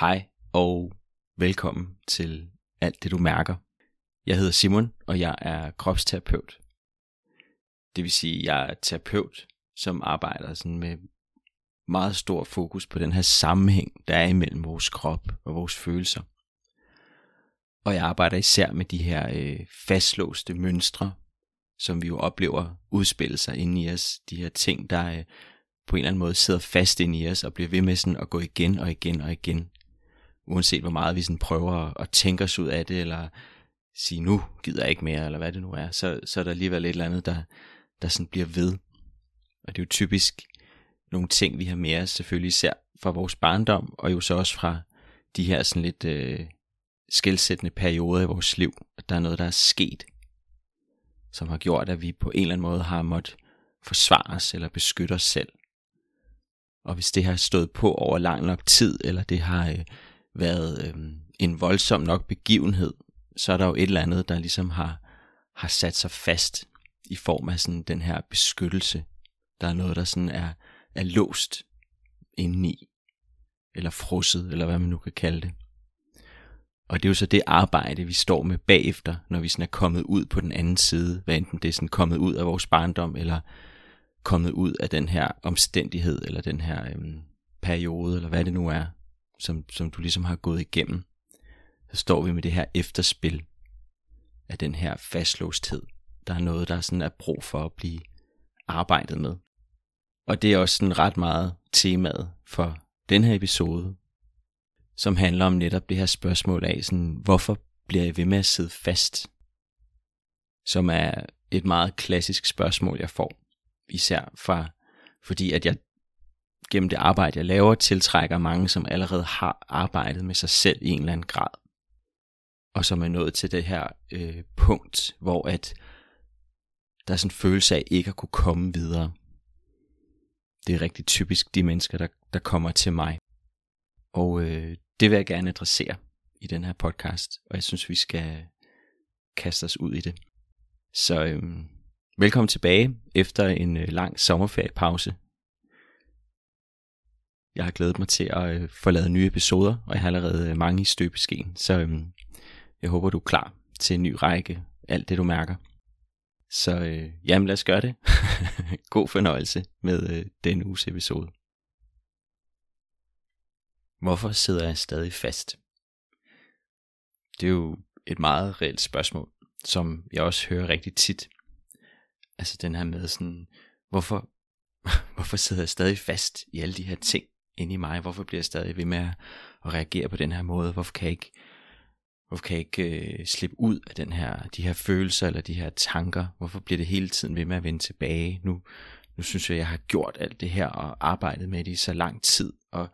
Hej og velkommen til Alt det du mærker. Jeg hedder Simon, og jeg er kropsterapeut. Det vil sige, at jeg er terapeut, som arbejder sådan med meget stor fokus på den her sammenhæng, der er imellem vores krop og vores følelser. Og jeg arbejder især med de her øh, fastlåste mønstre, som vi jo oplever udspille sig inde i os. De her ting, der øh, på en eller anden måde sidder fast inde i os og bliver ved med sådan at gå igen og igen og igen uanset hvor meget vi sådan prøver at tænke os ud af det, eller sige, nu gider jeg ikke mere, eller hvad det nu er, så, så er der alligevel et eller andet, der, der sådan bliver ved. Og det er jo typisk nogle ting, vi har med os, selvfølgelig især fra vores barndom, og jo så også fra de her sådan lidt øh, skældsættende perioder i vores liv, at der er noget, der er sket, som har gjort, at vi på en eller anden måde har måttet forsvare os eller beskytte os selv. Og hvis det har stået på over lang nok tid, eller det har øh, været øh, en voldsom nok begivenhed, så er der jo et eller andet, der ligesom har, har sat sig fast i form af sådan den her beskyttelse. Der er noget, der sådan er, er låst indeni, eller frosset, eller hvad man nu kan kalde det. Og det er jo så det arbejde, vi står med bagefter, når vi sådan er kommet ud på den anden side, hvad enten det er sådan kommet ud af vores barndom, eller kommet ud af den her omstændighed, eller den her øhm, periode, eller hvad det nu er, som, som du ligesom har gået igennem, så står vi med det her efterspil af den her fastlåsthed. Der er noget, der sådan er brug for at blive arbejdet med. Og det er også sådan ret meget temaet for den her episode, som handler om netop det her spørgsmål af, sådan, hvorfor bliver jeg ved med at sidde fast? Som er et meget klassisk spørgsmål, jeg får. Især fra, fordi at jeg gennem det arbejde, jeg laver, tiltrækker mange, som allerede har arbejdet med sig selv i en eller anden grad. Og som er nået til det her øh, punkt, hvor at der er sådan en følelse af ikke at kunne komme videre. Det er rigtig typisk de mennesker, der, der kommer til mig. Og øh, det vil jeg gerne adressere i den her podcast, og jeg synes, vi skal kaste os ud i det. Så øh, velkommen tilbage efter en øh, lang sommerferiepause. Jeg har glædet mig til at øh, få lavet nye episoder, og jeg har allerede øh, mange i støbeskeen, så øh, jeg håber, du er klar til en ny række, alt det du mærker. Så øh, jamen lad os gøre det. God fornøjelse med øh, denne uges episode. Hvorfor sidder jeg stadig fast? Det er jo et meget reelt spørgsmål, som jeg også hører rigtig tit. Altså den her med sådan, hvorfor, hvorfor sidder jeg stadig fast i alle de her ting, inde i mig? Hvorfor bliver jeg stadig ved med at, reagere på den her måde? Hvorfor kan jeg ikke, hvorfor kan jeg ikke øh, slippe ud af den her, de her følelser eller de her tanker? Hvorfor bliver det hele tiden ved med at vende tilbage? Nu, nu synes jeg, jeg har gjort alt det her og arbejdet med det i så lang tid, og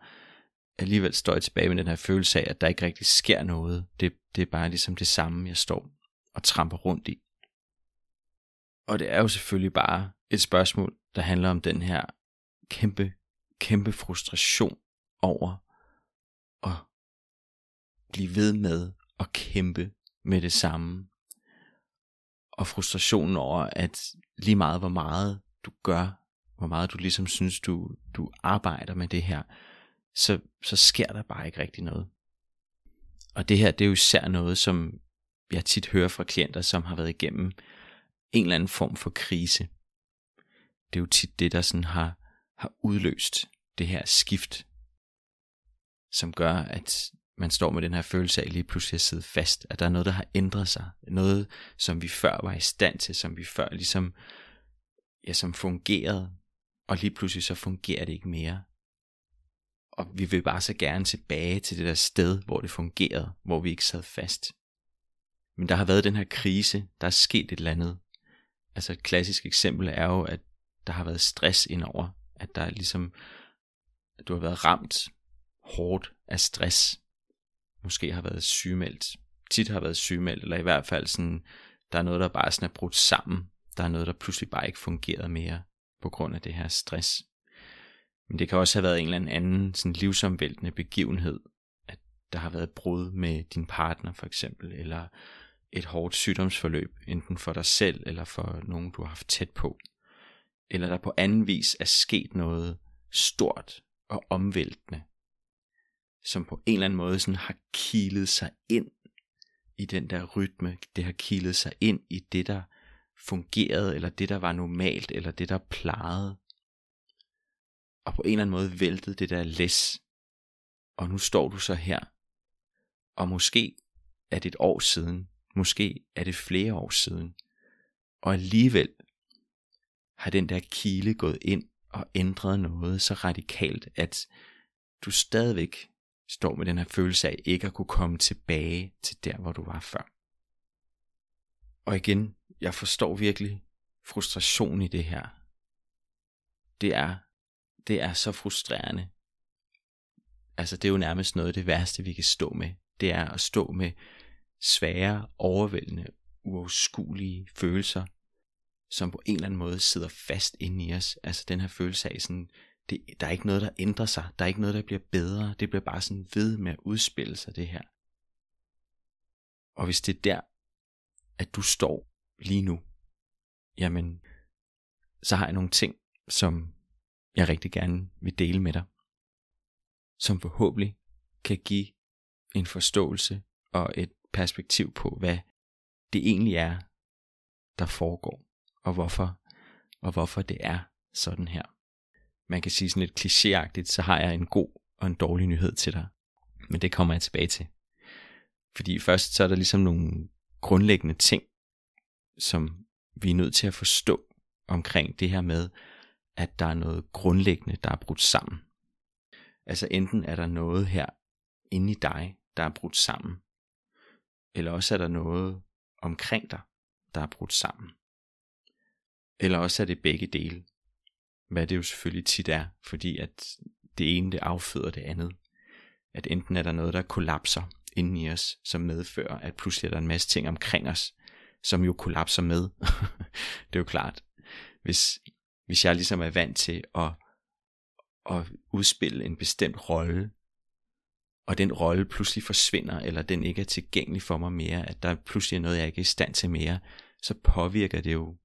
alligevel står jeg tilbage med den her følelse af, at der ikke rigtig sker noget. Det, det er bare ligesom det samme, jeg står og tramper rundt i. Og det er jo selvfølgelig bare et spørgsmål, der handler om den her kæmpe kæmpe frustration over at blive ved med at kæmpe med det samme. Og frustrationen over, at lige meget hvor meget du gør, hvor meget du ligesom synes, du, du arbejder med det her, så, så sker der bare ikke rigtig noget. Og det her, det er jo især noget, som jeg tit hører fra klienter, som har været igennem en eller anden form for krise. Det er jo tit det, der sådan har har udløst det her skift, som gør, at man står med den her følelse af lige pludselig at sidde fast, at der er noget, der har ændret sig, noget, som vi før var i stand til, som vi før ligesom, ja, som fungerede, og lige pludselig så fungerer det ikke mere. Og vi vil bare så gerne tilbage til det der sted, hvor det fungerede, hvor vi ikke sad fast. Men der har været den her krise, der er sket et eller andet. Altså et klassisk eksempel er jo, at der har været stress indover at der er ligesom, at du har været ramt hårdt af stress. Måske har været sygemeldt. Tit har været sygemeldt, eller i hvert fald sådan, der er noget, der bare sådan er brudt sammen. Der er noget, der pludselig bare ikke fungerede mere på grund af det her stress. Men det kan også have været en eller anden sådan livsomvæltende begivenhed, at der har været brud med din partner for eksempel, eller et hårdt sygdomsforløb, enten for dig selv eller for nogen, du har haft tæt på eller der på anden vis er sket noget stort og omvæltende, som på en eller anden måde sådan har kilet sig ind i den der rytme. Det har kilet sig ind i det, der fungerede, eller det, der var normalt, eller det, der plejede. Og på en eller anden måde væltede det der læs. Og nu står du så her. Og måske er det et år siden. Måske er det flere år siden. Og alligevel har den der kile gået ind og ændret noget så radikalt, at du stadigvæk står med den her følelse af ikke at kunne komme tilbage til der, hvor du var før. Og igen, jeg forstår virkelig frustration i det her. Det er, det er så frustrerende. Altså det er jo nærmest noget af det værste, vi kan stå med. Det er at stå med svære, overvældende, uoverskuelige følelser, som på en eller anden måde sidder fast inde i os. Altså den her følelse af sådan, det, der er ikke noget, der ændrer sig. Der er ikke noget, der bliver bedre. Det bliver bare sådan ved med at udspille sig, det her. Og hvis det er der, at du står lige nu, jamen, så har jeg nogle ting, som jeg rigtig gerne vil dele med dig. Som forhåbentlig kan give en forståelse og et perspektiv på, hvad det egentlig er, der foregår, og hvorfor, og hvorfor det er sådan her man kan sige sådan lidt klichéagtigt, så har jeg en god og en dårlig nyhed til dig. Men det kommer jeg tilbage til. Fordi først så er der ligesom nogle grundlæggende ting, som vi er nødt til at forstå omkring det her med, at der er noget grundlæggende, der er brudt sammen. Altså enten er der noget her inde i dig, der er brudt sammen, eller også er der noget omkring dig, der er brudt sammen. Eller også er det begge dele. Hvad det jo selvfølgelig tit er, fordi at det ene det afføder det andet. At enten er der noget, der kollapser inden i os, som medfører, at pludselig er der en masse ting omkring os, som jo kollapser med. det er jo klart. Hvis, hvis jeg ligesom er vant til at, at udspille en bestemt rolle, og den rolle pludselig forsvinder, eller den ikke er tilgængelig for mig mere, at der pludselig er noget, jeg ikke er i stand til mere, så påvirker det jo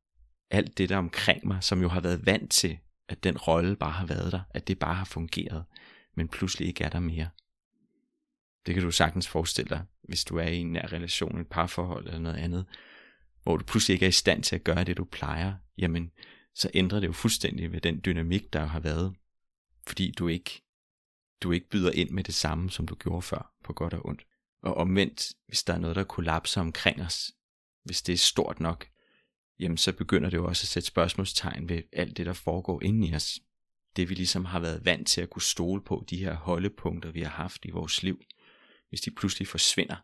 alt det der omkring mig, som jo har været vant til at den rolle bare har været der, at det bare har fungeret, men pludselig ikke er der mere. Det kan du sagtens forestille dig, hvis du er i en nær relation, et parforhold eller noget andet, hvor du pludselig ikke er i stand til at gøre det, du plejer, jamen, så ændrer det jo fuldstændig ved den dynamik, der har været, fordi du ikke, du ikke byder ind med det samme, som du gjorde før, på godt og ondt. Og omvendt, hvis der er noget, der kollapser omkring os, hvis det er stort nok, jamen så begynder det jo også at sætte spørgsmålstegn ved alt det, der foregår inde i os. Det vi ligesom har været vant til at kunne stole på, de her holdepunkter, vi har haft i vores liv, hvis de pludselig forsvinder.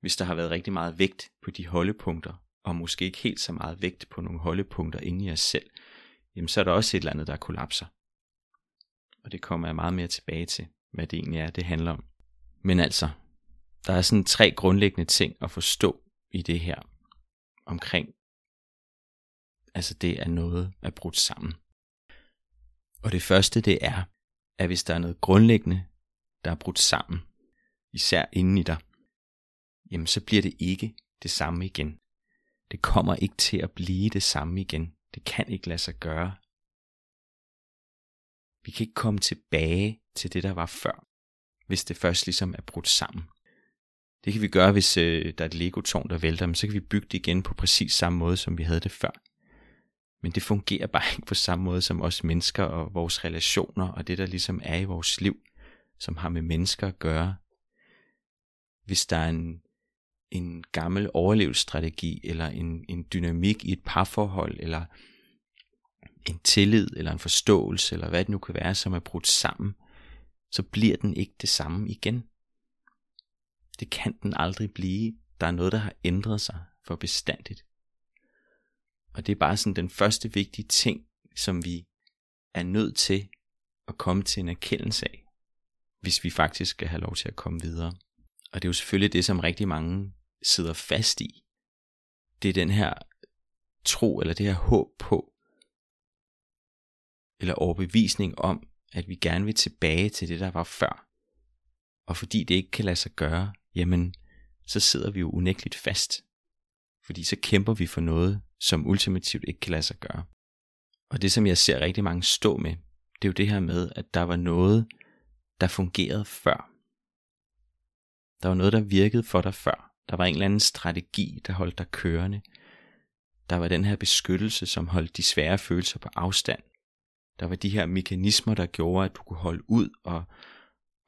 Hvis der har været rigtig meget vægt på de holdepunkter, og måske ikke helt så meget vægt på nogle holdepunkter inde i os selv, jamen så er der også et eller andet, der kollapser. Og det kommer jeg meget mere tilbage til, hvad det egentlig er, det handler om. Men altså, der er sådan tre grundlæggende ting at forstå i det her omkring, altså det er noget er brudt sammen. Og det første det er, at hvis der er noget grundlæggende, der er brudt sammen, især inden i dig, jamen så bliver det ikke det samme igen. Det kommer ikke til at blive det samme igen. Det kan ikke lade sig gøre. Vi kan ikke komme tilbage til det, der var før, hvis det først ligesom er brudt sammen. Det kan vi gøre, hvis øh, der er et Lego-tårn, der vælter, men så kan vi bygge det igen på præcis samme måde, som vi havde det før. Men det fungerer bare ikke på samme måde som os mennesker og vores relationer og det, der ligesom er i vores liv, som har med mennesker at gøre. Hvis der er en, en gammel overlevelsesstrategi, eller en, en dynamik i et parforhold, eller en tillid, eller en forståelse, eller hvad det nu kan være, som er brudt sammen, så bliver den ikke det samme igen. Det kan den aldrig blive. Der er noget, der har ændret sig for bestandigt. Og det er bare sådan den første vigtige ting, som vi er nødt til at komme til en erkendelse af, hvis vi faktisk skal have lov til at komme videre. Og det er jo selvfølgelig det, som rigtig mange sidder fast i. Det er den her tro, eller det her håb på, eller overbevisning om, at vi gerne vil tilbage til det, der var før. Og fordi det ikke kan lade sig gøre, jamen så sidder vi jo unægteligt fast. Fordi så kæmper vi for noget, som ultimativt ikke kan lade sig gøre. Og det som jeg ser rigtig mange stå med, det er jo det her med, at der var noget, der fungerede før. Der var noget, der virkede for dig før. Der var en eller anden strategi, der holdt dig kørende. Der var den her beskyttelse, som holdt de svære følelser på afstand. Der var de her mekanismer, der gjorde, at du kunne holde ud og,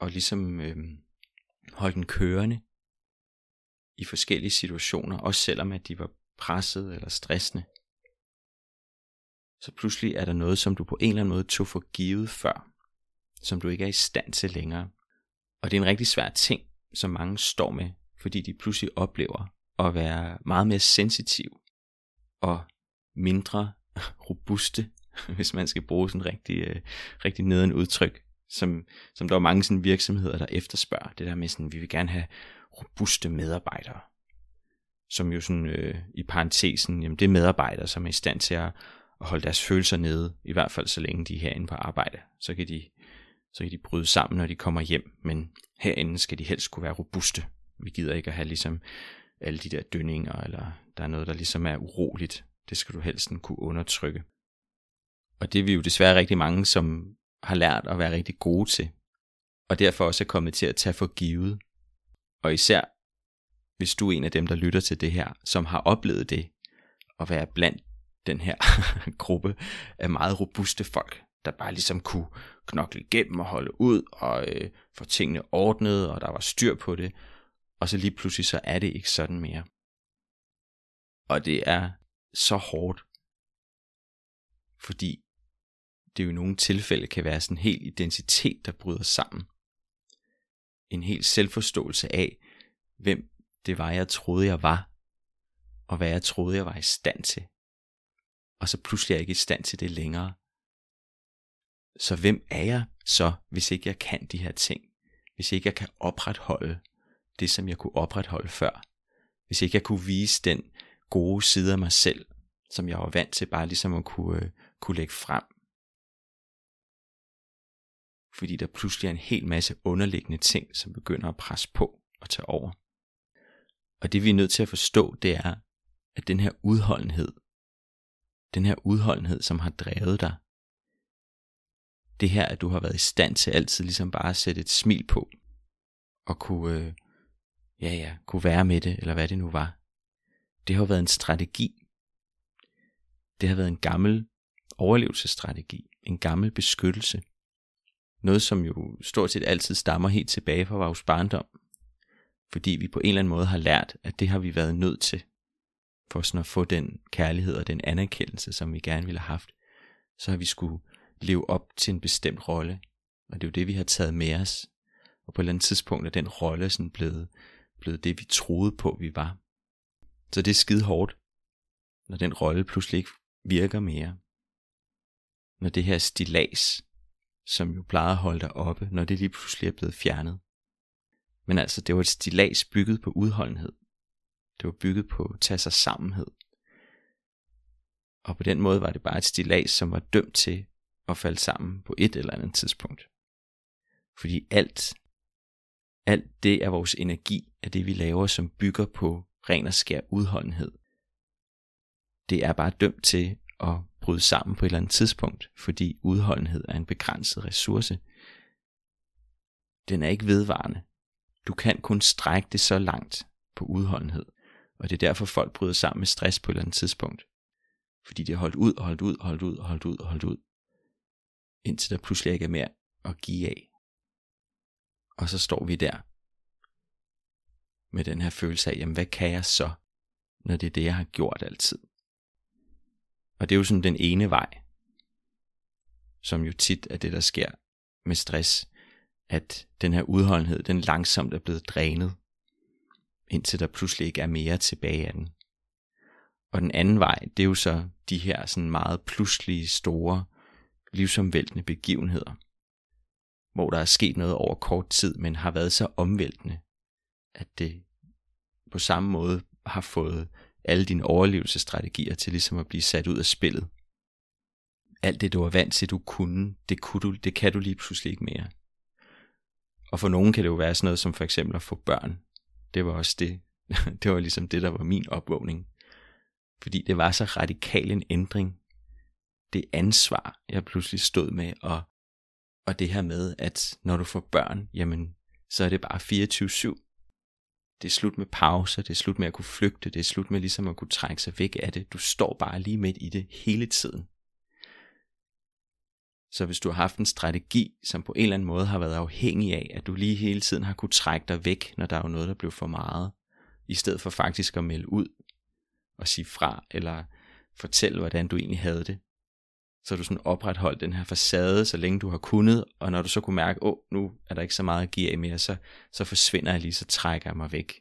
og ligesom øh, holde den kørende i forskellige situationer, også selvom at de var presset eller stressende. Så pludselig er der noget, som du på en eller anden måde tog for givet før, som du ikke er i stand til længere. Og det er en rigtig svær ting, som mange står med, fordi de pludselig oplever at være meget mere sensitiv og mindre robuste, hvis man skal bruge sådan rigtig, øh, rigtig neden udtryk, som, som der er mange sådan virksomheder, der efterspørger. Det der med sådan, vi vil gerne have robuste medarbejdere. Som jo sådan øh, i parentesen, jamen det er medarbejdere, som er i stand til at, at holde deres følelser nede, i hvert fald så længe de er herinde på arbejde. Så kan de, så kan de bryde sammen, når de kommer hjem, men herinde skal de helst kunne være robuste. Vi gider ikke at have ligesom alle de der dønninger, eller der er noget, der ligesom er uroligt. Det skal du helst kunne undertrykke. Og det er vi jo desværre rigtig mange, som har lært at være rigtig gode til, og derfor også er kommet til at tage for givet. Og især hvis du er en af dem, der lytter til det her, som har oplevet det, at være blandt den her gruppe af meget robuste folk, der bare ligesom kunne knokle igennem og holde ud og øh, få tingene ordnet, og der var styr på det, og så lige pludselig så er det ikke sådan mere. Og det er så hårdt, fordi det jo i nogle tilfælde kan være sådan en hel identitet, der bryder sammen. En helt selvforståelse af, hvem det var, jeg troede, jeg var, og hvad jeg troede, jeg var i stand til. Og så pludselig er jeg ikke i stand til det længere. Så hvem er jeg så, hvis ikke jeg kan de her ting? Hvis ikke jeg kan opretholde det, som jeg kunne opretholde før? Hvis ikke jeg kunne vise den gode side af mig selv, som jeg var vant til bare ligesom at kunne, øh, kunne lægge frem? Fordi der pludselig er en hel masse underliggende ting, som begynder at presse på og tage over. Og det vi er nødt til at forstå, det er, at den her udholdenhed, den her udholdenhed, som har drevet dig, det her, at du har været i stand til altid ligesom bare at sætte et smil på, og kunne, øh, ja ja, kunne være med det, eller hvad det nu var. Det har været en strategi. Det har været en gammel overlevelsesstrategi, en gammel beskyttelse. Noget, som jo stort set altid stammer helt tilbage fra vores barndom. Fordi vi på en eller anden måde har lært, at det har vi været nødt til, for sådan at få den kærlighed og den anerkendelse, som vi gerne ville have haft. Så har vi skulle leve op til en bestemt rolle, og det er jo det, vi har taget med os. Og på et eller andet tidspunkt er den rolle sådan blevet, blevet det, vi troede på, vi var. Så det er skide hårdt, når den rolle pludselig ikke virker mere. Når det her stilas, som jo plejede at holde dig oppe, når det lige pludselig er blevet fjernet. Men altså, det var et stilas bygget på udholdenhed. Det var bygget på at tage sig sammenhed. Og på den måde var det bare et stilas, som var dømt til at falde sammen på et eller andet tidspunkt. Fordi alt, alt det er vores energi, af det vi laver, som bygger på ren og skær udholdenhed. Det er bare dømt til at bryde sammen på et eller andet tidspunkt, fordi udholdenhed er en begrænset ressource. Den er ikke vedvarende. Du kan kun strække det så langt på udholdenhed. Og det er derfor folk bryder sammen med stress på et eller andet tidspunkt. Fordi de har holdt ud og holdt ud og holdt ud og holdt ud og holdt ud. Indtil der pludselig ikke er mere at give af. Og så står vi der. Med den her følelse af, jamen hvad kan jeg så, når det er det, jeg har gjort altid. Og det er jo sådan den ene vej, som jo tit er det, der sker med stress at den her udholdenhed, den langsomt er blevet drænet, indtil der pludselig ikke er mere tilbage af den. Og den anden vej, det er jo så de her sådan meget pludselige, store, livsomvæltende begivenheder, hvor der er sket noget over kort tid, men har været så omvæltende, at det på samme måde har fået alle dine overlevelsesstrategier til ligesom at blive sat ud af spillet. Alt det, du var vant til, du kunne, det, kunne du, det kan du lige pludselig ikke mere. Og for nogen kan det jo være sådan noget som for eksempel at få børn. Det var også det. det var ligesom det, der var min opvågning. Fordi det var så radikal en ændring. Det ansvar, jeg pludselig stod med og, Og det her med, at når du får børn, jamen, så er det bare 24-7. Det er slut med pauser, det er slut med at kunne flygte, det er slut med ligesom at kunne trække sig væk af det. Du står bare lige midt i det hele tiden. Så hvis du har haft en strategi, som på en eller anden måde har været afhængig af, at du lige hele tiden har kunne trække dig væk, når der er noget, der blev for meget, i stedet for faktisk at melde ud og sige fra, eller fortælle, hvordan du egentlig havde det, så du sådan opretholdt den her facade, så længe du har kunnet, og når du så kunne mærke, åh, oh, nu er der ikke så meget at give af mere, så, så forsvinder jeg lige, så trækker jeg mig væk.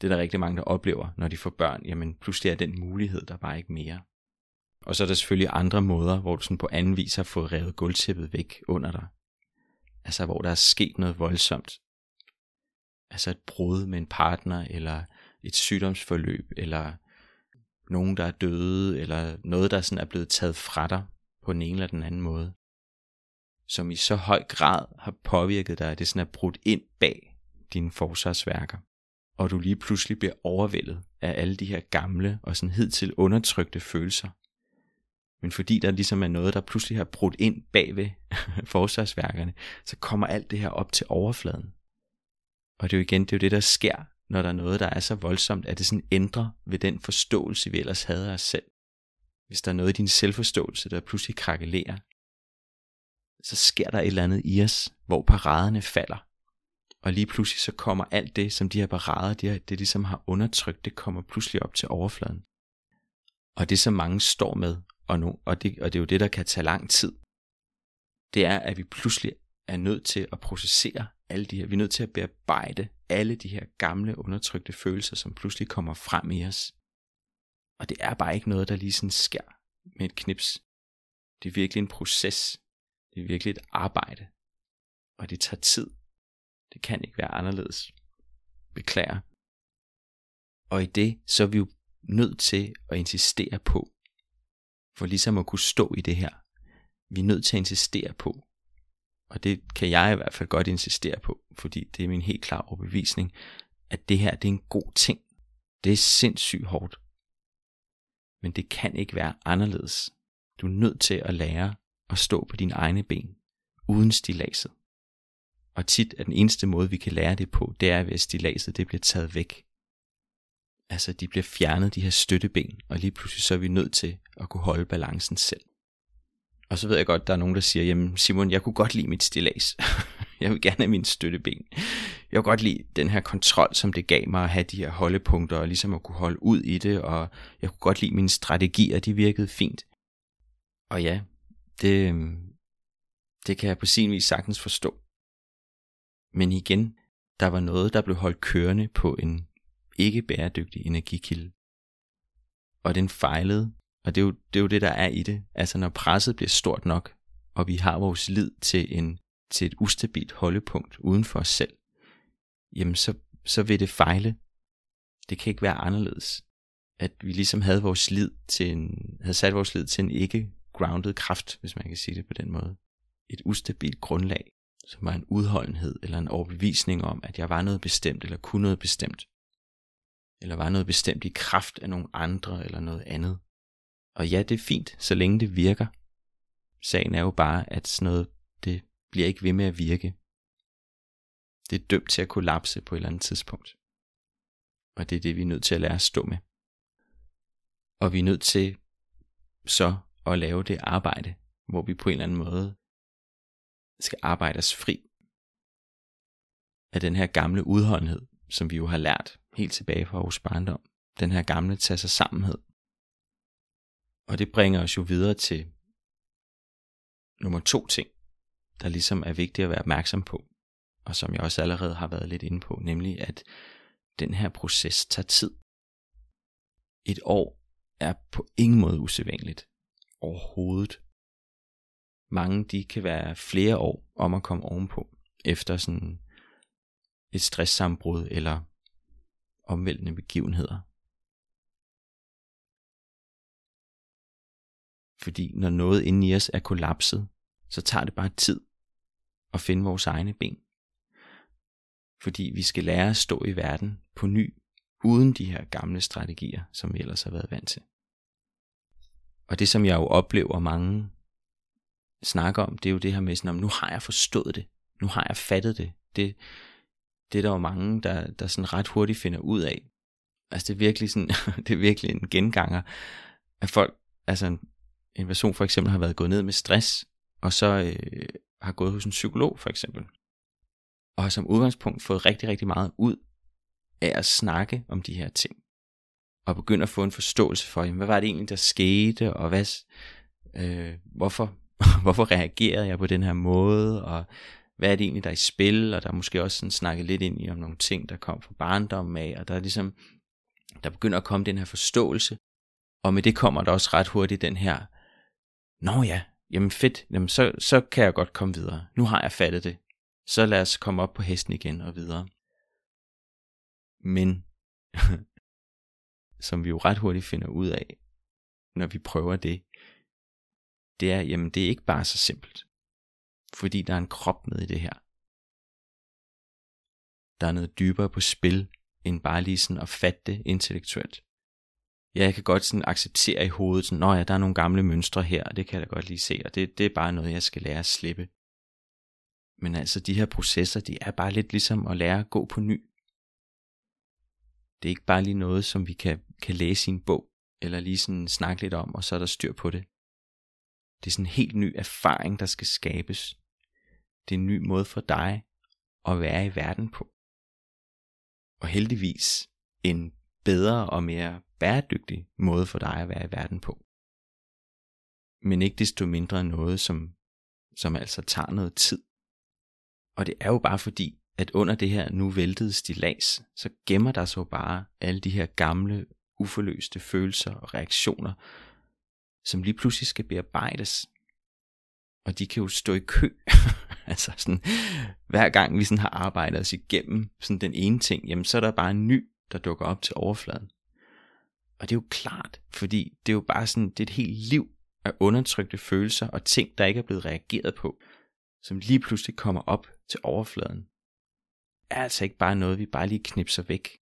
Det er der rigtig mange, der oplever, når de får børn, jamen pludselig er den mulighed der bare ikke mere. Og så er der selvfølgelig andre måder, hvor du sådan på anden vis har fået revet gulvtæppet væk under dig. Altså hvor der er sket noget voldsomt. Altså et brud med en partner, eller et sygdomsforløb, eller nogen, der er døde, eller noget, der sådan er blevet taget fra dig på den ene eller den anden måde, som i så høj grad har påvirket dig, at det sådan er brudt ind bag dine forsvarsværker, og du lige pludselig bliver overvældet af alle de her gamle og sådan hidtil undertrykte følelser. Men fordi der ligesom er noget, der pludselig har brudt ind bagved forsvarsværkerne, så kommer alt det her op til overfladen. Og det er jo igen, det er jo det, der sker, når der er noget, der er så voldsomt, at det sådan ændrer ved den forståelse, vi ellers havde af os selv. Hvis der er noget i din selvforståelse, der pludselig krakelerer, så sker der et eller andet i os, hvor paraderne falder. Og lige pludselig så kommer alt det, som de her parader, de her, det som har undertrykt, det kommer pludselig op til overfladen. Og det, som mange står med, og, nu, og, det, og det er jo det, der kan tage lang tid, det er, at vi pludselig er nødt til at processere alle de her, vi er nødt til at bearbejde alle de her gamle undertrykte følelser, som pludselig kommer frem i os. Og det er bare ikke noget, der lige sådan sker med et knips. Det er virkelig en proces. Det er virkelig et arbejde. Og det tager tid. Det kan ikke være anderledes. Beklager. Og i det, så er vi jo nødt til at insistere på, for ligesom at kunne stå i det her, vi er nødt til at insistere på, og det kan jeg i hvert fald godt insistere på, fordi det er min helt klare overbevisning, at det her det er en god ting. Det er sindssygt hårdt. Men det kan ikke være anderledes. Du er nødt til at lære at stå på dine egne ben, uden stilaset. Og tit er den eneste måde, vi kan lære det på, det er ved at stilaset det bliver taget væk. Altså, de bliver fjernet, de her støtteben, og lige pludselig så er vi nødt til at kunne holde balancen selv. Og så ved jeg godt, der er nogen, der siger, jamen Simon, jeg kunne godt lide mit stilas. jeg vil gerne have min støtteben. Jeg kunne godt lide den her kontrol, som det gav mig at have de her holdepunkter, og ligesom at kunne holde ud i det, og jeg kunne godt lide mine strategier, de virkede fint. Og ja, det, øhm, det kan jeg på sin vis sagtens forstå. Men igen, der var noget, der blev holdt kørende på en ikke bæredygtig energikilde. Og den fejlede og det er, jo, det er jo det, der er i det. Altså når presset bliver stort nok, og vi har vores lid til, en, til et ustabilt holdepunkt uden for os selv, jamen så, så vil det fejle. Det kan ikke være anderledes. At vi ligesom havde vores lid til en, havde sat vores lid til en ikke grounded kraft, hvis man kan sige det på den måde. Et ustabilt grundlag, som var en udholdenhed eller en overbevisning om, at jeg var noget bestemt eller kunne noget bestemt. Eller var noget bestemt i kraft af nogle andre eller noget andet. Og ja, det er fint, så længe det virker. Sagen er jo bare, at sådan noget, det bliver ikke ved med at virke. Det er dømt til at kollapse på et eller andet tidspunkt. Og det er det, vi er nødt til at lære at stå med. Og vi er nødt til så at lave det arbejde, hvor vi på en eller anden måde skal arbejde os fri af den her gamle udholdenhed, som vi jo har lært helt tilbage fra vores barndom. Den her gamle tage sig sammenhed, og det bringer os jo videre til nummer to ting, der ligesom er vigtigt at være opmærksom på, og som jeg også allerede har været lidt inde på, nemlig at den her proces tager tid. Et år er på ingen måde usædvanligt. Overhovedet. Mange de kan være flere år om at komme ovenpå, efter sådan et stresssambrud eller omvæltende begivenheder. Fordi når noget inde i os er kollapset, så tager det bare tid at finde vores egne ben. Fordi vi skal lære at stå i verden på ny, uden de her gamle strategier, som vi ellers har været vant til. Og det som jeg jo oplever mange snakker om, det er jo det her med sådan, om nu har jeg forstået det. Nu har jeg fattet det. Det, det er der jo mange, der, der sådan ret hurtigt finder ud af. Altså det er virkelig sådan, det er virkelig en genganger, at folk, altså en, person for eksempel har været gået ned med stress, og så øh, har gået hos en psykolog for eksempel, og har som udgangspunkt fået rigtig, rigtig meget ud af at snakke om de her ting. Og begynde at få en forståelse for, jamen, hvad var det egentlig, der skete, og hvad, øh, hvorfor, hvorfor reagerede jeg på den her måde, og hvad er det egentlig, der er i spil, og der er måske også sådan snakket lidt ind i om nogle ting, der kom fra barndommen af, og der er ligesom, der begynder at komme den her forståelse, og med det kommer der også ret hurtigt den her, nå ja, jamen fedt, jamen så, så kan jeg godt komme videre, nu har jeg fattet det, så lad os komme op på hesten igen og videre. Men, som vi jo ret hurtigt finder ud af, når vi prøver det, det er, jamen det er ikke bare så simpelt. Fordi der er en krop med i det her. Der er noget dybere på spil, end bare lige sådan at fatte det intellektuelt. Ja, jeg kan godt sådan acceptere i hovedet, sådan, ja, der er nogle gamle mønstre her, og det kan jeg da godt lige se, og det, det er bare noget, jeg skal lære at slippe. Men altså, de her processer, de er bare lidt ligesom at lære at gå på ny. Det er ikke bare lige noget, som vi kan, kan læse i en bog, eller lige sådan snakke lidt om, og så er der styr på det. Det er sådan en helt ny erfaring, der skal skabes. Det er en ny måde for dig at være i verden på. Og heldigvis en bedre og mere bæredygtig måde for dig at være i verden på. Men ikke desto mindre noget, som, som altså tager noget tid. Og det er jo bare fordi, at under det her nu væltede stilas, så gemmer der sig bare alle de her gamle, uforløste følelser og reaktioner, som lige pludselig skal bearbejdes. Og de kan jo stå i kø. altså sådan, hver gang vi sådan har arbejdet os igennem sådan den ene ting, jamen så er der bare en ny, der dukker op til overfladen. Og det er jo klart, fordi det er jo bare sådan, det er et helt liv af undertrykte følelser og ting, der ikke er blevet reageret på, som lige pludselig kommer op til overfladen. Er altså ikke bare noget, vi bare lige knipser væk.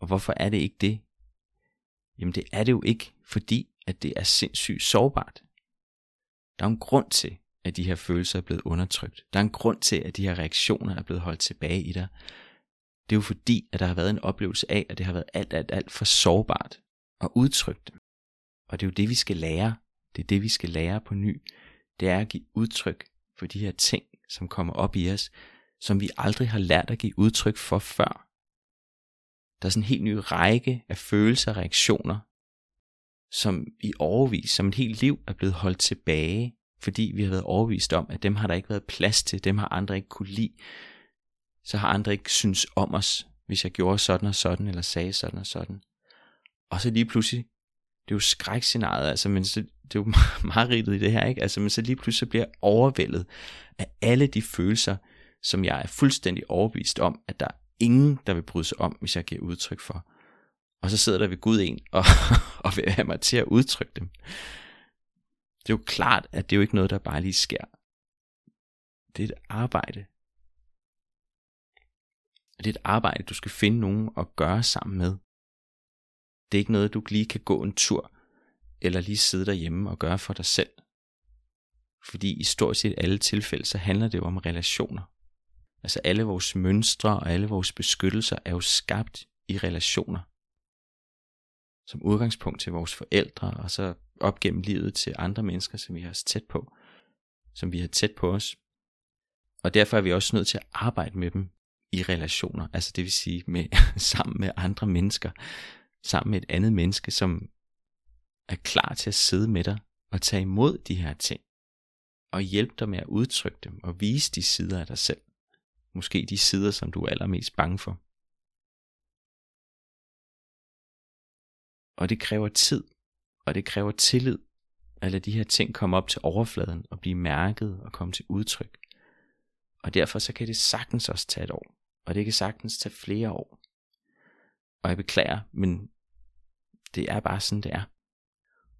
Og hvorfor er det ikke det? Jamen det er det jo ikke, fordi at det er sindssygt sårbart. Der er en grund til, at de her følelser er blevet undertrykt. Der er en grund til, at de her reaktioner er blevet holdt tilbage i dig. Det er jo fordi, at der har været en oplevelse af, at det har været alt, alt, alt for sårbart at udtrykke dem. Og det er jo det, vi skal lære. Det er det, vi skal lære på ny. Det er at give udtryk for de her ting, som kommer op i os, som vi aldrig har lært at give udtryk for før. Der er sådan en helt ny række af følelser og reaktioner, som i overvis, som et helt liv er blevet holdt tilbage, fordi vi har været overvist om, at dem har der ikke været plads til, dem har andre ikke kunne lide, så har andre ikke synes om os, hvis jeg gjorde sådan og sådan, eller sagde sådan og sådan. Og så lige pludselig, det er jo skrækscenariet, altså, men så, det er jo meget rigtigt i det her, ikke? Altså, men så lige pludselig bliver jeg overvældet af alle de følelser, som jeg er fuldstændig overbevist om, at der er ingen, der vil bryde sig om, hvis jeg giver udtryk for. Og så sidder der ved Gud en og, og vil have mig til at udtrykke dem. Det er jo klart, at det er jo ikke noget, der bare lige sker. Det er et arbejde. Det er et arbejde, du skal finde nogen at gøre sammen med. Det er ikke noget, du lige kan gå en tur, eller lige sidde derhjemme og gøre for dig selv. Fordi i stort set alle tilfælde, så handler det jo om relationer. Altså alle vores mønstre og alle vores beskyttelser er jo skabt i relationer. Som udgangspunkt til vores forældre, og så op gennem livet til andre mennesker, som vi har tæt på, som vi har tæt på os. Og derfor er vi også nødt til at arbejde med dem i relationer, altså det vil sige med, sammen med andre mennesker, sammen med et andet menneske, som er klar til at sidde med dig og tage imod de her ting, og hjælpe dig med at udtrykke dem og vise de sider af dig selv. Måske de sider, som du er allermest bange for. Og det kræver tid, og det kræver tillid, at lade de her ting komme op til overfladen og blive mærket og komme til udtryk. Og derfor så kan det sagtens også tage et år, og det kan sagtens tage flere år. Og jeg beklager, men det er bare sådan, det er.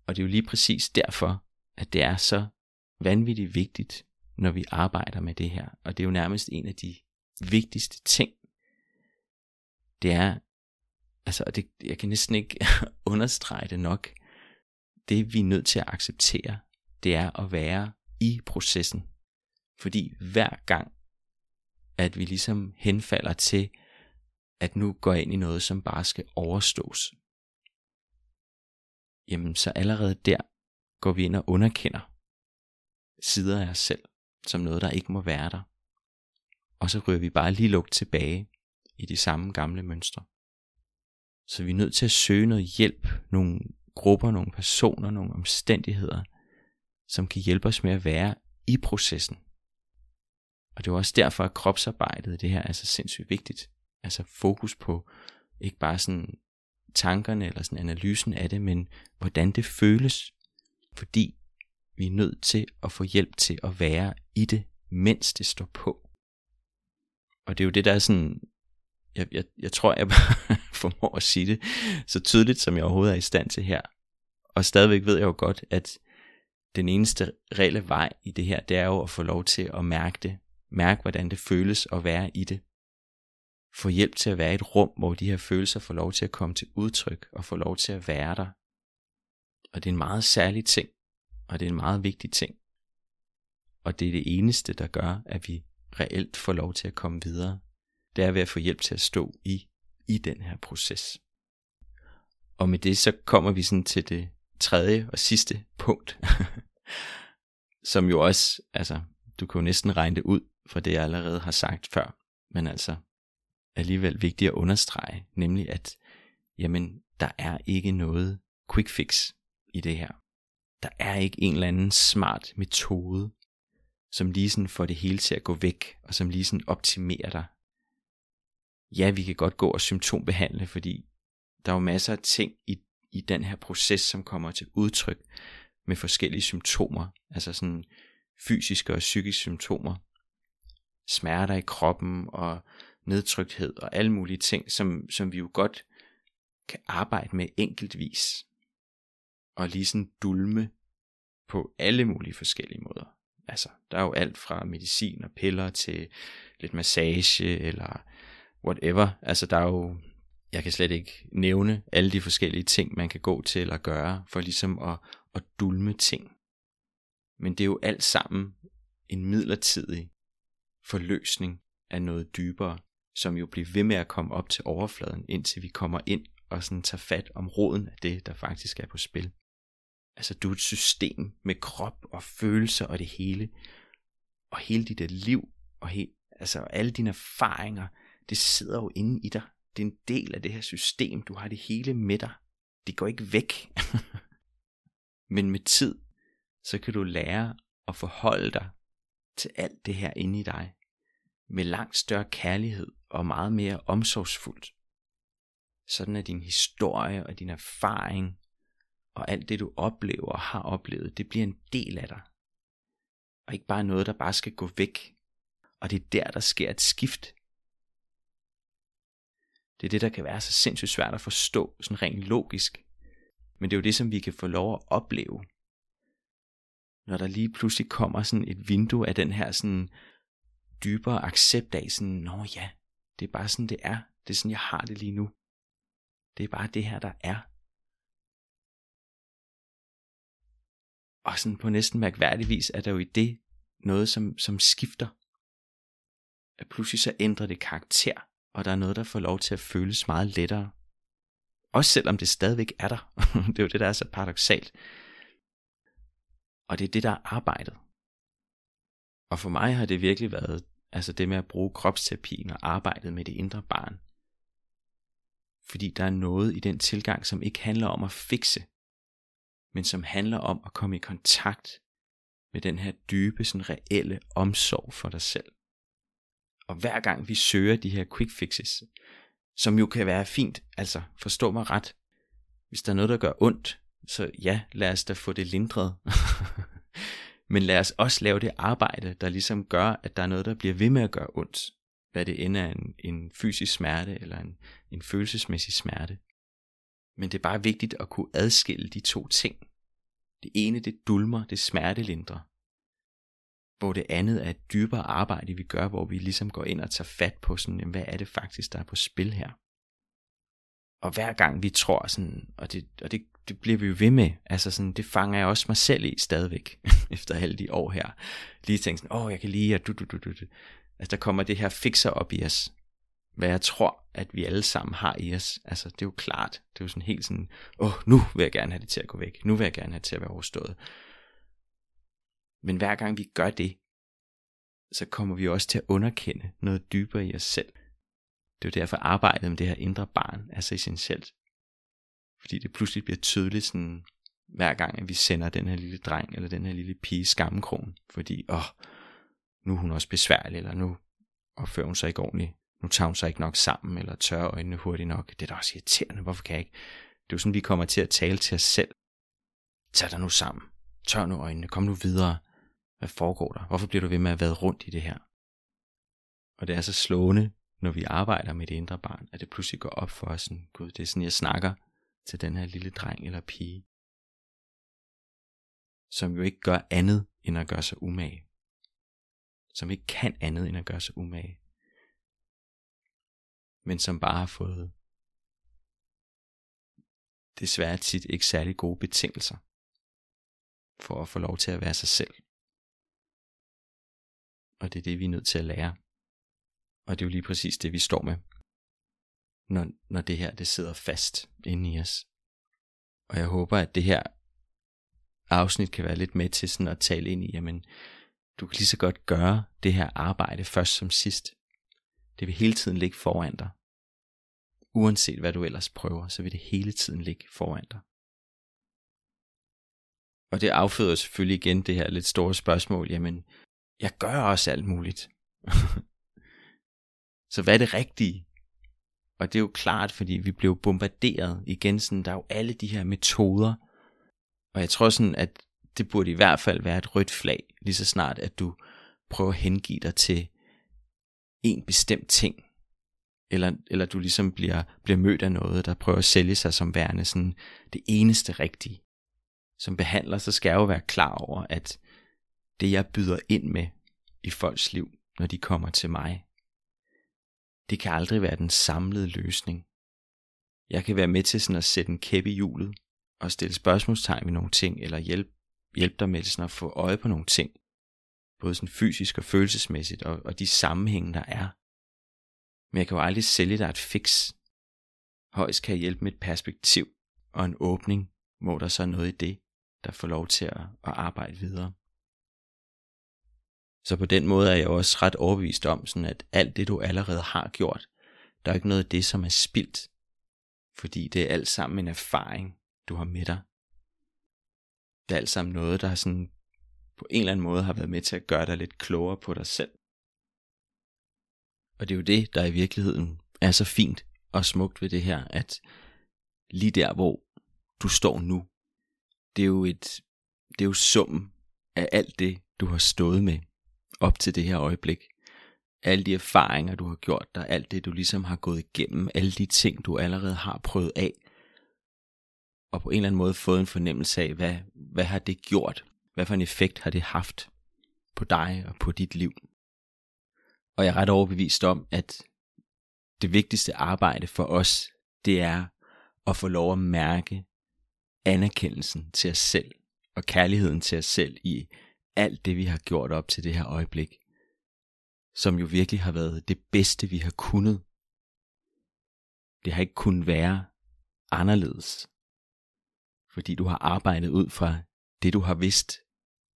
Og det er jo lige præcis derfor, at det er så vanvittigt vigtigt, når vi arbejder med det her. Og det er jo nærmest en af de vigtigste ting. Det er, altså det, jeg kan næsten ikke understrege det nok. Det vi er nødt til at acceptere, det er at være i processen. Fordi hver gang, at vi ligesom henfalder til, at nu går ind i noget, som bare skal overstås, jamen så allerede der går vi ind og underkender sider af os selv, som noget, der ikke må være der. Og så ryger vi bare lige lugt tilbage i de samme gamle mønstre. Så vi er nødt til at søge noget hjælp, nogle grupper, nogle personer, nogle omstændigheder, som kan hjælpe os med at være i processen. Og det er også derfor, at kropsarbejdet det her er så sindssygt vigtigt. Altså fokus på ikke bare sådan tankerne eller sådan analysen af det, men hvordan det føles. Fordi vi er nødt til at få hjælp til at være i det, mens det står på. Og det er jo det, der er sådan, jeg, jeg, jeg tror, jeg formår at sige det så tydeligt, som jeg overhovedet er i stand til her. Og stadigvæk ved jeg jo godt, at den eneste reelle vej i det her, det er jo at få lov til at mærke det. Mærke, hvordan det føles at være i det. Få hjælp til at være i et rum, hvor de her følelser får lov til at komme til udtryk og får lov til at være der. Og det er en meget særlig ting, og det er en meget vigtig ting. Og det er det eneste, der gør, at vi reelt får lov til at komme videre. Det er ved at få hjælp til at stå i, i den her proces. Og med det så kommer vi sådan til det tredje og sidste punkt, som jo også, altså, du kan jo næsten regne det ud for det, jeg allerede har sagt før, men altså alligevel vigtigt at understrege, nemlig at, jamen, der er ikke noget quick fix i det her. Der er ikke en eller anden smart metode, som lige sådan får det hele til at gå væk, og som lige sådan optimerer dig. Ja, vi kan godt gå og symptombehandle, fordi der er jo masser af ting i, i den her proces, som kommer til udtryk med forskellige symptomer, altså sådan fysiske og psykiske symptomer, smerter i kroppen og nedtrykthed og alle mulige ting, som, som vi jo godt kan arbejde med enkeltvis og lige sådan dulme på alle mulige forskellige måder. Altså, der er jo alt fra medicin og piller til lidt massage eller whatever. Altså, der er jo, jeg kan slet ikke nævne alle de forskellige ting, man kan gå til eller gøre, for ligesom at, at dulme ting. Men det er jo alt sammen en midlertidig forløsning af noget dybere, som jo bliver ved med at komme op til overfladen, indtil vi kommer ind og sådan tager fat om roden af det, der faktisk er på spil. Altså du er et system med krop og følelser og det hele. Og hele dit øh, liv og he, altså alle dine erfaringer, det sidder jo inde i dig. Det er en del af det her system. Du har det hele med dig. Det går ikke væk. Men med tid, så kan du lære at forholde dig til alt det her inde i dig. Med langt større kærlighed og meget mere omsorgsfuldt. Sådan er din historie og din erfaring og alt det du oplever og har oplevet, det bliver en del af dig. Og ikke bare noget, der bare skal gå væk. Og det er der, der sker et skift. Det er det, der kan være så sindssygt svært at forstå, sådan rent logisk. Men det er jo det, som vi kan få lov at opleve. Når der lige pludselig kommer sådan et vindue af den her sådan dybere accept af sådan, nå ja, det er bare sådan, det er. Det er sådan, jeg har det lige nu. Det er bare det her, der er. Og sådan på næsten mærkværdig vis er der jo i det noget, som, som skifter. At pludselig så ændrer det karakter, og der er noget, der får lov til at føles meget lettere. Også selvom det stadigvæk er der. det er jo det, der er så paradoxalt. Og det er det, der er arbejdet. Og for mig har det virkelig været altså det med at bruge kropsterapien og arbejdet med det indre barn. Fordi der er noget i den tilgang, som ikke handler om at fikse, men som handler om at komme i kontakt med den her dybe, sådan reelle omsorg for dig selv. Og hver gang vi søger de her quick fixes, som jo kan være fint, altså forstå mig ret, hvis der er noget, der gør ondt, så ja, lad os da få det lindret. Men lad os også lave det arbejde, der ligesom gør, at der er noget, der bliver ved med at gøre ondt. Hvad det end er en, en fysisk smerte eller en, en følelsesmæssig smerte. Men det er bare vigtigt at kunne adskille de to ting. Det ene, det dulmer, det smertelindrer. Hvor det andet er et dybere arbejde, vi gør, hvor vi ligesom går ind og tager fat på sådan, hvad er det faktisk, der er på spil her. Og hver gang vi tror sådan, og det, og det, det bliver vi jo ved med. Altså sådan, det fanger jeg også mig selv i stadigvæk, efter alle de år her. Lige tænke sådan, åh, jeg kan lige, at du, du, du, du. Altså, der kommer det her fixer op i os. Hvad jeg tror, at vi alle sammen har i os. Altså, det er jo klart. Det er jo sådan helt sådan, åh, nu vil jeg gerne have det til at gå væk. Nu vil jeg gerne have det til at være overstået. Men hver gang vi gør det, så kommer vi også til at underkende noget dybere i os selv. Det er jo derfor arbejdet med det her indre barn er så essentielt. Fordi det pludselig bliver tydeligt sådan, hver gang at vi sender den her lille dreng eller den her lille pige skammekrogen. Fordi, åh, nu er hun også besværlig, eller nu opfører hun sig ikke ordentligt. Nu tager hun sig ikke nok sammen, eller tørrer øjnene hurtigt nok. Det er da også irriterende, hvorfor kan jeg ikke? Det er jo sådan, vi kommer til at tale til os selv. Tag dig nu sammen. Tør nu øjnene. Kom nu videre. Hvad foregår der? Hvorfor bliver du ved med at være rundt i det her? Og det er så slående, når vi arbejder med det indre barn, at det pludselig går op for os, sådan, gud, det er sådan, jeg snakker til den her lille dreng eller pige, som jo ikke gør andet end at gøre sig umage. Som ikke kan andet end at gøre sig umage. Men som bare har fået desværre tit ikke særlig gode betingelser for at få lov til at være sig selv. Og det er det, vi er nødt til at lære. Og det er jo lige præcis det, vi står med, når, når det her det sidder fast inde i os. Og jeg håber, at det her afsnit kan være lidt med til sådan at tale ind i, jamen, du kan lige så godt gøre det her arbejde først som sidst. Det vil hele tiden ligge foran dig. Uanset hvad du ellers prøver, så vil det hele tiden ligge foran dig. Og det afføder selvfølgelig igen det her lidt store spørgsmål, jamen, jeg gør også alt muligt. så hvad er det rigtige? Og det er jo klart, fordi vi blev bombarderet igen, sådan, der er jo alle de her metoder. Og jeg tror sådan, at det burde i hvert fald være et rødt flag, lige så snart, at du prøver at hengive dig til en bestemt ting. Eller, eller du ligesom bliver, bliver mødt af noget, der prøver at sælge sig som værende sådan det eneste rigtige. Som behandler, så skal jeg jo være klar over, at det jeg byder ind med i folks liv, når de kommer til mig, det kan aldrig være den samlede løsning. Jeg kan være med til sådan at sætte en kæp i hjulet og stille spørgsmålstegn ved nogle ting, eller hjælpe, hjælpe dig med sådan at få øje på nogle ting, både sådan fysisk og følelsesmæssigt, og, og de sammenhænge, der er. Men jeg kan jo aldrig sælge dig et fix. Højst kan jeg hjælpe med et perspektiv og en åbning, hvor der så er noget i det, der får lov til at, at arbejde videre. Så på den måde er jeg også ret overbevist om, sådan at alt det du allerede har gjort, der er ikke noget af det, som er spildt. Fordi det er alt sammen en erfaring, du har med dig. Det er alt sammen noget, der sådan på en eller anden måde har været med til at gøre dig lidt klogere på dig selv. Og det er jo det, der i virkeligheden er så fint og smukt ved det her, at lige der, hvor du står nu, det er jo et, det er jo summen af alt det, du har stået med op til det her øjeblik. Alle de erfaringer, du har gjort dig, alt det, du ligesom har gået igennem, alle de ting, du allerede har prøvet af, og på en eller anden måde fået en fornemmelse af, hvad, hvad har det gjort? Hvad for en effekt har det haft på dig og på dit liv? Og jeg er ret overbevist om, at det vigtigste arbejde for os, det er at få lov at mærke anerkendelsen til os selv og kærligheden til os selv i alt det, vi har gjort op til det her øjeblik, som jo virkelig har været det bedste, vi har kunnet. Det har ikke kunnet være anderledes, fordi du har arbejdet ud fra det, du har vidst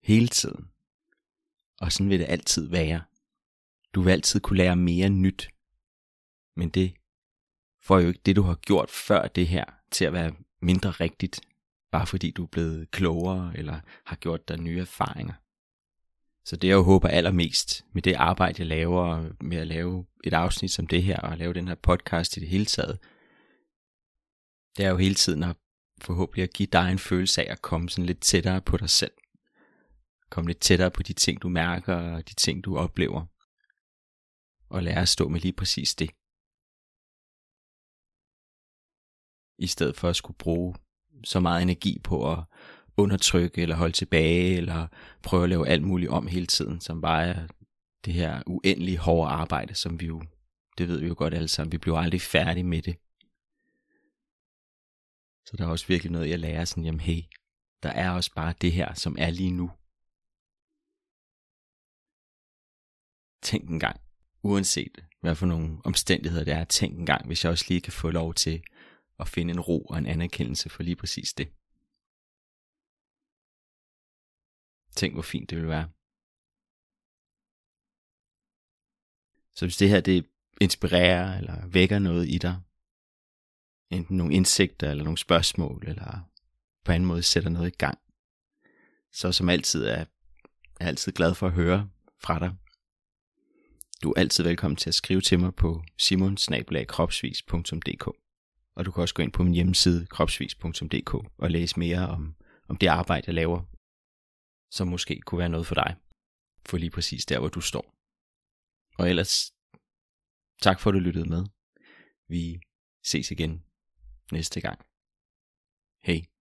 hele tiden. Og sådan vil det altid være. Du vil altid kunne lære mere nyt. Men det får jo ikke det, du har gjort før det her, til at være mindre rigtigt, bare fordi du er blevet klogere eller har gjort dig nye erfaringer. Så det jeg jo håber allermest med det arbejde, jeg laver, med at lave et afsnit som det her, og lave den her podcast i det hele taget, det er jo hele tiden at forhåbentlig at give dig en følelse af at komme sådan lidt tættere på dig selv. Komme lidt tættere på de ting, du mærker, og de ting, du oplever. Og lære at stå med lige præcis det. I stedet for at skulle bruge så meget energi på at undertrykke eller holde tilbage, eller prøve at lave alt muligt om hele tiden, som bare er det her uendelige hårde arbejde, som vi jo, det ved vi jo godt alle sammen, vi bliver aldrig færdige med det. Så der er også virkelig noget, jeg lærer sådan, jamen hey, der er også bare det her, som er lige nu. Tænk en gang, uanset hvad for nogle omstændigheder det er, tænk en gang, hvis jeg også lige kan få lov til at finde en ro og en anerkendelse for lige præcis det. Tænk, hvor fint det vil være. Så hvis det her det inspirerer eller vækker noget i dig, enten nogle indsigter eller nogle spørgsmål, eller på anden måde sætter noget i gang, så som altid er jeg altid glad for at høre fra dig. Du er altid velkommen til at skrive til mig på simonsnabelagkropsvis.dk Og du kan også gå ind på min hjemmeside kropsvis.dk og læse mere om, om det arbejde, jeg laver, som måske kunne være noget for dig, for lige præcis der, hvor du står. Og ellers, tak for at du lyttede med. Vi ses igen næste gang. Hej.